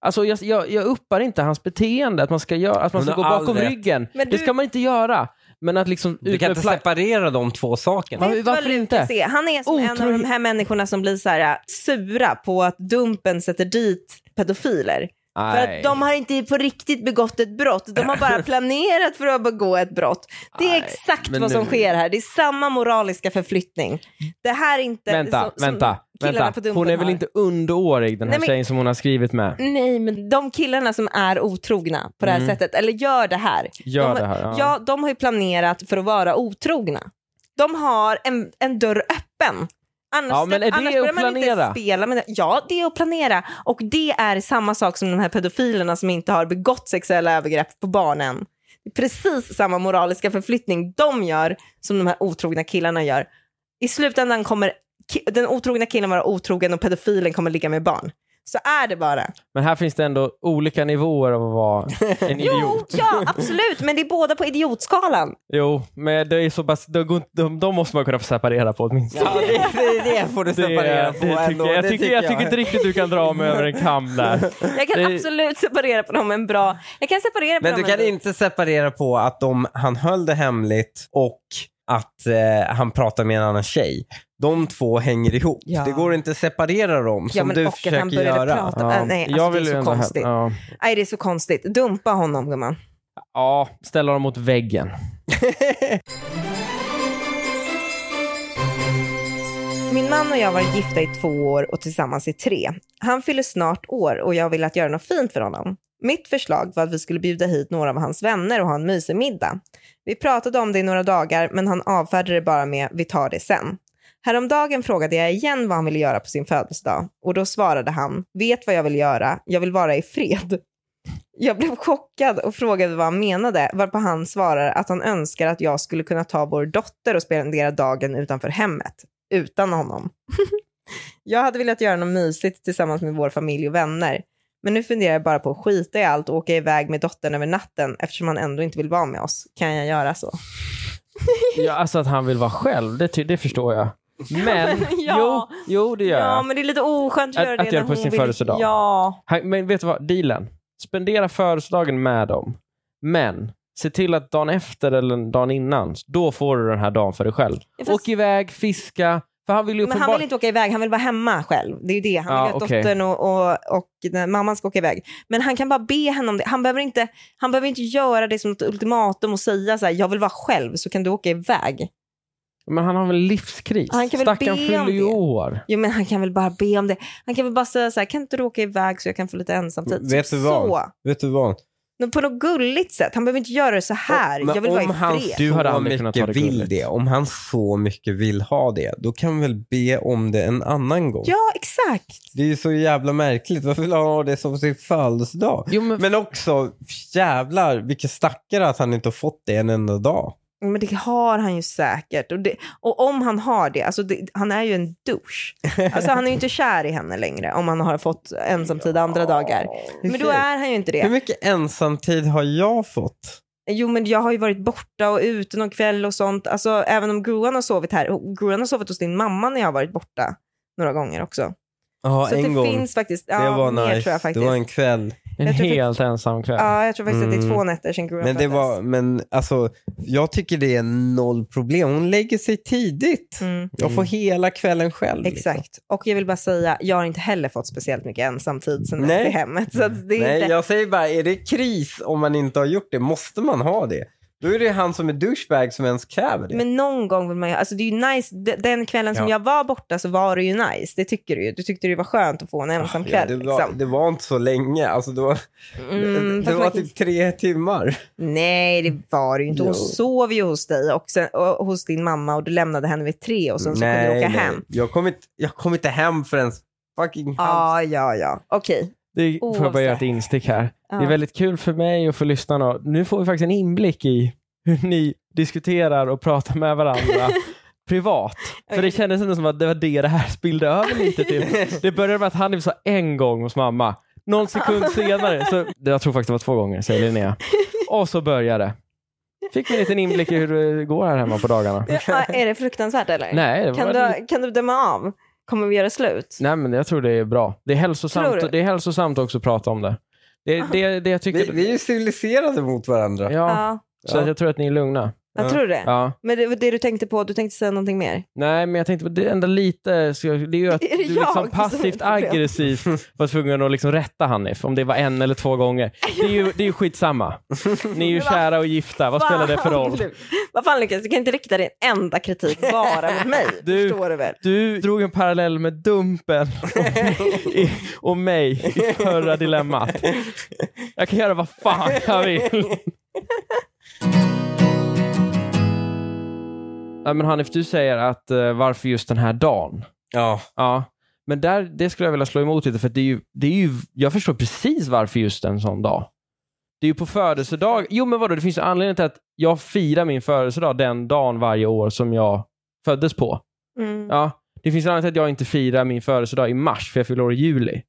Alltså jag, jag, jag uppar inte hans beteende, att man ska, göra, att man ska gå bakom rätt. ryggen. Men Det du- ska man inte göra. Men att liksom... Du kan inte separera de två sakerna. Va- Vet du vad varför inte? är? Han är som en av Otroligt. de här människorna som blir så här äh, sura på att Dumpen sätter dit pedofiler. För Nej. att de har inte på riktigt begått ett brott, de har bara planerat för att begå ett brott. Det är Nej, exakt men vad som nu- sker här, det är samma moraliska förflyttning. Det här är inte Vänta, som, som vänta, killarna på. Dumpen Hon är väl har. inte underårig, den här Nej, men- tjejen som hon har skrivit med? Nej, men de killarna som är otrogna på det här Mm. sättet, eller gör det här. Gör de, det här, ja. ja, de har ju planerat för att vara otrogna. De har en, en dörr öppen. Annars, Ja, men är det annars att börjar man planera? inte spela med det. Ja, det är att planera. Och det är samma sak som de här pedofilerna som inte har begått sexuella övergrepp på barnen. Det är precis samma moraliska förflyttning de gör som de här otrogna killarna gör. I slutändan kommer den otrogna killen vara otrogen och pedofilen kommer ligga med barn. Så är det bara. Men här finns det ändå olika nivåer av att vara en Jo, idiot. ja, absolut. Men det är båda på idiotskalan. Jo, men det är så pass, de, de, de måste man kunna få separera på åtminstone. Ja, det, det, det får du Det, separera det på tycker, ändå. jag, jag Det tycker, jag tycker inte riktigt du kan dra mig över en kam där. Jag kan Det- absolut separera på dem en bra... Jag kan separera på Men dem du kan en- inte separera på att de, han höll det hemligt och att eh, han pratar med en annan tjej. De två hänger ihop. Ja. Det går inte att separera dem Ja, som men du och att försöker han började göra. prata. Äh, nej, alltså, det är så konstigt. Ja, Nej, det är så konstigt. Dumpa honom, gumman. ja, ställa dem mot väggen. Min man och jag har varit gifta i två år och tillsammans i tre. Han fyller snart år och jag vill att göra något fint för honom. Mitt förslag var att vi skulle bjuda hit några av hans vänner och ha en mysig middag. Vi pratade om det i några dagar men han avfärdade det bara med vi tar det sen. Häromdagen frågade jag igen vad han ville göra på sin födelsedag och då svarade han vet vad jag vill göra, jag vill vara i fred. Jag blev chockad och frågade vad han menade varpå han svarar att han önskar att jag skulle kunna ta vår dotter och spendera dagen utanför hemmet utan honom. jag hade velat göra något mysigt tillsammans med vår familj och vänner. Men nu funderar jag bara på att skita i allt och åka iväg med dottern över natten eftersom han ändå inte vill vara med oss. Kan jag göra så? Ja, alltså att han vill vara själv, det, det förstår jag. Men, Ja. jo, jo, det gör Ja, jag. men det är lite oskönt att, Att- göra det att göra på sin vill... födelsedag. Ja. Han, men vet du vad, dealen. Spendera födelsedagen med dem. Men se till att dagen efter eller dagen innan, då får du den här dagen för dig själv. Ja, fast- Åk iväg, fiska. För han vill ju Men han vill inte åka iväg, han vill vara hemma själv. Det är ju det. Han vill Ja, ju att okej. dottern och, och, och mamman ska åka iväg. Men han kan bara be henne om det. Han behöver inte, han behöver inte göra det som ett ultimatum och säga så här, jag vill vara själv så kan du åka iväg. Men han har väl livskris? Han kan väl Stackarn be fyller om ju det. år. Jo men han kan väl bara be om det. Han kan väl bara säga så här, kan inte du åka iväg så jag kan få lite ensamtid? Vet Typ du vad? Så. Vet du vad? Men på något gulligt sätt. Han behöver inte göra det så här. Men jag vill vara i om han. Du hade så aldrig kunnat mycket ta det vill gulligt. det, om han så mycket vill ha det, då kan vi väl be om det en annan gång. Ja, exakt. Det är ju så jävla märkligt. Varför vill han ha det som sin födelsedag? Jo, men, Men också, jävlar vilken stackare att han inte har fått det en enda dag. Men det har han ju säkert. Och, det, och om han har det, alltså det, han är ju en douche. Alltså han är ju inte kär i henne längre om han har fått ensamtid andra dagar. Men då är han ju inte Hur det. mycket ensamtid har jag fått? Jo men jag har ju varit borta och ute någon kväll och sånt. Alltså även om Gruan har sovit här. och Gruan har sovit hos din mamma när jag har varit borta några gånger också. Ja, en det gång. finns faktiskt, ja, det var nice. det var en kväll. En jag helt ensam kväll. Ja, jag tror faktiskt att det är Mm. två nätter sedan Men det var, men alltså, jag tycker det är noll problem. Hon lägger sig tidigt. Mm. Jag får hela kvällen själv. liksom. Exakt. Och jag vill bara säga, jag har inte heller fått speciellt mycket ensamtid sen efter hemmet. Så att det är Nej, inte... jag säger bara, är det kris om man inte har gjort det? Måste man ha det? Då är det han som är douchebag som ens kräver det. Men någon gång vill man ju, alltså det är ju nice, D- den kvällen som Ja. jag var borta så var det ju nice, det tycker du ju. Du tyckte det var skönt att få en ensam Ja, kväll. det, var, liksom. det var inte så länge. Alltså, det var, Mm, det fast var man- typ tre timmar. Nej, det var det ju inte. Hon Jo. sov ju hos dig och, sen, och hos din mamma och du lämnade henne vid tre och sen så kunde du åka hem. Jag kom, inte, jag kom inte hem förrän fucking halv... Ja, ja, ja. Okej. Det får jag bara Oavsett. göra ett instick här. Det är Ja. väldigt kul för mig och för lyssnarna. Nu får vi faktiskt en inblick i hur ni diskuterar och pratar med varandra privat. För det kändes ändå som att det var det det här spillde över lite till. Det började med att han sa en gång hos mamma. Någon sekund senare, så, jag tror faktiskt det var två gånger, säger Linnea. Och så började det. Fick vi en liten inblick i hur det går här hemma på dagarna. Ja, är det fruktansvärt eller? Nej, det Kan lite- du, kan du döma av? Kommer vi göra slut? Nej, men jag tror det är bra. Det är hälsosamt, det är hälsosamt också att prata om det. Det, det, det jag tycker... Vi, vi är ju civiliserade mot varandra. Ja, Ja, så jag tror att ni är lugna. Jag tror det. Ja. Men det det du tänkte på, du tänkte säga någonting mer? Nej, men jag tänkte på det enda lite, så jag- det är ju att Är det du liksom passivt aggressivt var tvungen att liksom rätta Hanif, om det var en eller två gånger. Det är ju, det är ju skitsamma. Ni är ju kära och gifta, vad spelar det för roll? Vad fan Lukas, du kan inte rikta din enda kritik bara mot mig. Du- Förstår du väl? Du drog en parallell med Dumpen och, i, och mig i förra dilemmat. Jag kan göra vad fan jag vill. Ja, men Hanif, du säger att eh, varför just den här dagen? Ja. Ja, men där, det skulle jag vilja slå emot lite för det är ju, det är ju, jag förstår precis varför just en sån dag. Det är ju på födelsedag. Jo men vadå, det finns ju anledning till att jag firar min födelsedag den dagen varje år som jag föddes på. Mm. Ja, det finns en anledning till att jag inte firar min födelsedag i mars för jag fyller år i juli.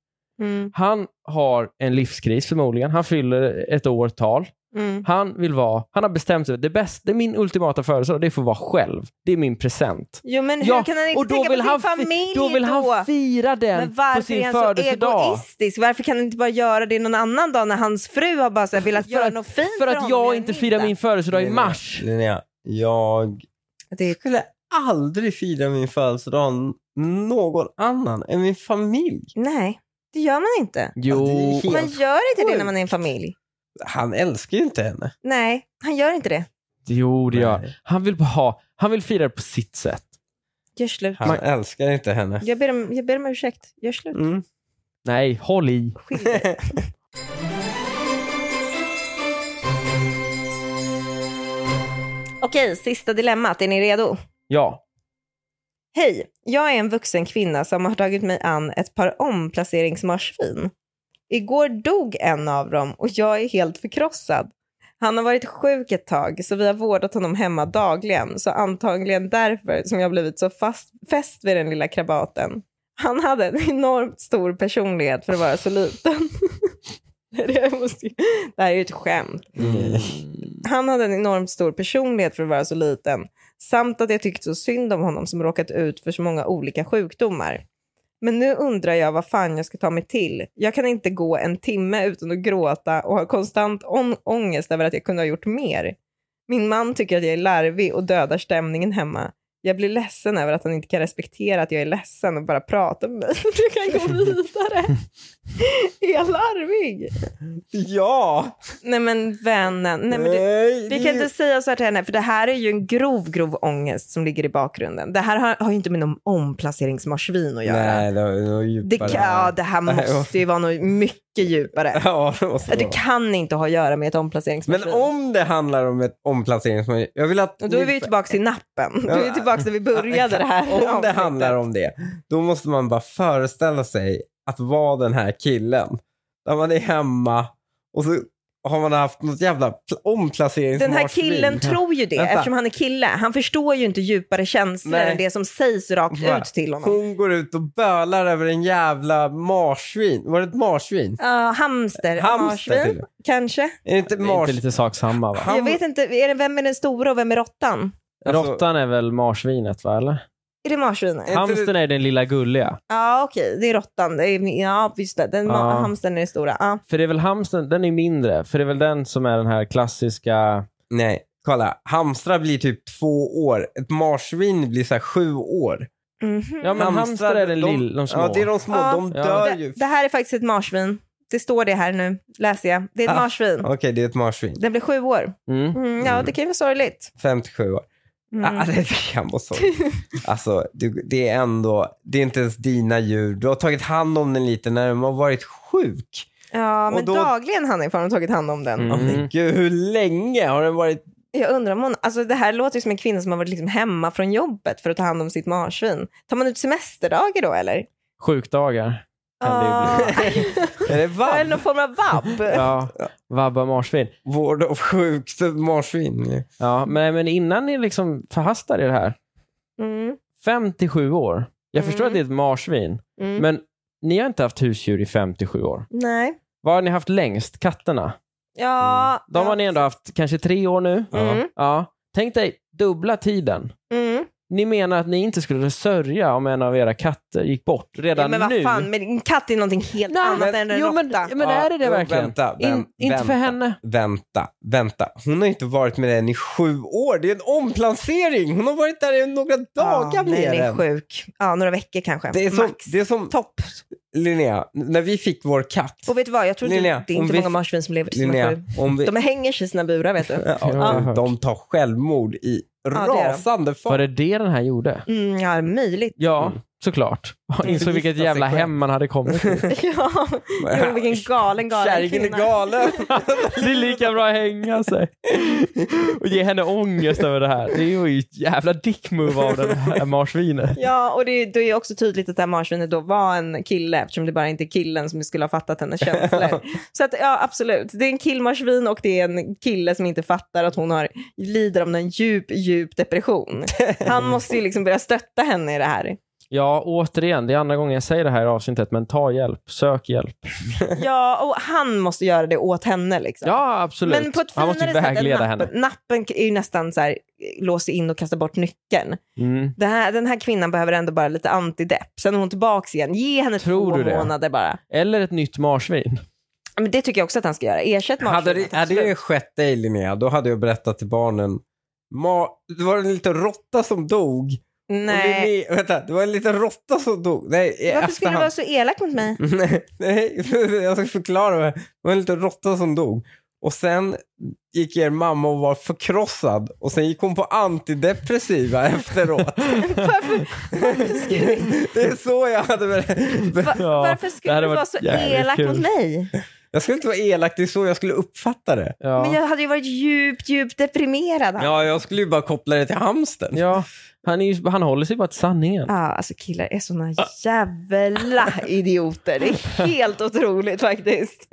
Mm. Han har en livskris förmodligen. Han fyller ett årtal. Mm. Han vill vara, han har bestämt sig. Det bästa, det är min ultimata födelsedag, det är att få vara själv. Det är min present. Jo men hur Ja, kan han inte och då tänka vill på sin han familj Då vill han fira den Men på varför sin är han så födelsedag. egoistisk? Varför kan han inte bara göra det någon annan dag när hans fru har bara så här, velat göra att- något fint För att honom jag inte firar min födelsedag i mars. Linnea, jag Det, skulle aldrig fira min födelsedag någon annan än min familj. nej, det gör man inte. Jo, Man gör inte det när man är en familj. Han älskar ju inte henne. Nej, han gör inte det. jo det gör Nej. han. Vill bara ha, han vill fira det på sitt sätt. Gör slut. Han älskar inte henne. Jag ber, om, jag ber om ursäkt. Gör slut. Mm. Nej, håll i. Skilj dig. Okej, sista dilemmat. Är ni redo? Ja. Hej, jag är en vuxen kvinna som har tagit mig an ett par omplaceringsmarsvin. Igår dog en av dem och jag är helt förkrossad. Han har varit sjuk ett tag så vi har vårdat honom hemma dagligen så antagligen därför som jag blivit så fast, fäst vid den lilla krabaten. Han hade en enormt stor personlighet för att vara så liten. det, måste, det här är ju ett skämt. Han hade en enormt stor personlighet för att vara så liten, samt att jag tyckte så synd om honom som råkat ut för så många olika sjukdomar. Men nu undrar jag vad fan jag ska ta mig till. Jag kan inte gå en timme utan att gråta och har konstant ång- ångest över att jag kunde ha gjort mer. Min man tycker att jag är larvig och dödar stämningen hemma. Jag blir ledsen över att han inte kan respektera att jag är ledsen och bara prata med mig så att jag kan gå vidare. är jag larvig? Ja! Nej men vännen, nej men det, Nej, vi det kan inte säga så här till henne, för det här är ju en grov, grov ångest som ligger i bakgrunden. Det här har, har ju inte med någon omplaceringsmarsvin att göra. Nej, det det, kan, ja, det här måste ju vara något mycket djupare. Ja, det måste Det kan inte ha att göra med ett Men omplaceringsmarsvin. om det handlar om ett omplaceringsmarsvin, jag vill att... Då är vi tillbaka till nappen. Då är vi tillbaka där vi började det här Om det handlar om det, då måste man bara föreställa sig att vara den här killen. Där man är hemma och så har man haft något jävla pl- omplaceringsmarsvin. Den här killen tror ju det, Vänta. eftersom han är kille. Han förstår ju inte djupare känslor Nej. än det som sägs rakt Va? ut till honom. Hon går ut och bölar över en jävla marsvin. Var det ett marsvin? Ja, hamster, Hamster till marsvin, kanske. Är det inte Det är mars... inte lite sak samma va? Han- Jag vet inte, är det, vem är den stora och vem är råttan? Alltså- Råttan är väl marsvinet va, eller? Är det marsvinet? Hamstern är den lilla gulliga. Ja, okej, det är råttan. Det är, ja, visst det. Den Ja. hamstern är det stora. Ja. För det är väl hamstern, den är mindre. För det är väl den som är den här klassiska... Nej, kolla. Hamstrar blir typ två år. Ett marsvin blir så här sju år. Mhm. Ja men hamster är den de, lilla, de små. Ja, det är de små. Ja. De Ja. dör det, ju. det här är faktiskt ett marsvin. Det står det här nu, läser jag. Det är ett Ah. marsvin. Okej, det är ett marsvin. Den blir sju år. Mm. Mm, ja, det kan ju vara sorgligt. 57 år. Mm. Ah, det kan vara så. Alltså, du, det är ändå, det är inte ens dina djur. Du har tagit hand om den lite när den har varit sjuk. Ja, men då- dagligen Hanif har de tagit hand om den. Mm. Oh, men gud, hur länge har den varit? Jag undrar om hon, alltså det här låter ju som en kvinna som har varit liksom hemma från jobbet för att ta hand om sitt marsvin. Tar man ut semesterdagar då eller? Sjukdagar. Kan det ju bli. Ah, Är det Eller vabb? någon form av vabb. Ja, vabba marsvin. Vård av sjukt marsvin. Ja, men, men innan ni liksom förhastar er här, Mm, 57 år. Jag förstår Mm. att det är ett marsvin, mm. men ni har inte haft husdjur i 57 år. Nej. Vad har ni haft längst? Katterna? Ja. De har ni ändå haft kanske tre år nu. Mm, Ja. Tänk dig dubbla tiden. Ni menar att ni inte skulle sörja om en av era katter gick bort redan Ja, men vad nu? fan, men en katt är någonting helt Nej, annat men- än en jo, men, råtta. men är det det verkligen? Vänta, In, vänt- inte för vänta, henne. Vänta, vänta. Hon har inte varit med den i sju år. Det är en omplacering. Hon har varit där i några dagar ja, med nej, den är den. sjuk. Ja, några veckor kanske. Det är som, Max. det är som Topp. Linnea, när vi fick vår katt. Och vet du vad, jag tror inte, Linnea, det är om inte vi- många marsvin som lever till sina Linnea, om vi, De hänger sig i sina burar vet du. ja, har de, tar självmord i det de. rasande Var fart. det det den här gjorde? Mm, ja, möjligt. Ja, Mm. Såklart. Insåg vilket jävla själv. hem man hade kommit till. ja, jo, vilken galen, galen Kärringen är kvinna. galen. Det är lika bra att hänga sig. Och ge henne ångest över det här. Det är ju ett jävla dick move av den här marsvinet. Ja, och det, det är ju också tydligt att det här marsvinet då var en kille eftersom det bara inte är killen som skulle ha fattat hennes känslor. Så att ja, absolut. Det är en killmarsvin och det är en kille som inte fattar att hon har, lider av en djup, djup depression. Han måste ju liksom börja stötta henne i det här. Ja, återigen, det är andra gången jag säger det här i avsnittet, men ta hjälp. Sök hjälp. Ja, och han måste göra det åt henne liksom. Ja, absolut. Men på ett Han måste vägleda nappen. henne. Nappen är ju nästan så här, lås in och kasta bort nyckeln. Mm. Det här, den här kvinnan behöver ändå bara lite antidepp. Sen är hon tillbaka igen. Ge henne Tror två månader bara. Eller ett nytt marsvin. Men det tycker jag också att han ska göra. Ersätt marsvinet. Hade det, hade det skett dig Linnea, då hade jag berättat till barnen. Ma, det var en liten råtta som dog. Och Nej. Linnea, vänta, det var en liten råtta som dog. Nej, Varför skulle du vara så elak mot mig? Nej, nej, jag ska förklara. Det var en liten råtta som dog. Och sen gick er mamma och var förkrossad. Och sen gick hon på antidepressiva efteråt. Varför, varför, skulle, Det är så jag hade berättat. va, Ja, varför skulle du vara så elak kul. mot mig? Jag skulle inte vara elak, det är så jag skulle uppfatta det. Ja. Men jag hade ju varit djupt, djupt deprimerad. Ja. Ja, jag skulle ju bara koppla det till hamsten. ja. Han, är han håller sig bara till sanningen. Ja, alltså killar är såna jävla idioter. Det är helt otroligt faktiskt.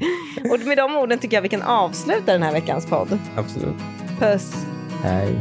Och med de orden tycker jag vi kan avsluta den här veckans podd. Absolut. Puss. Nej.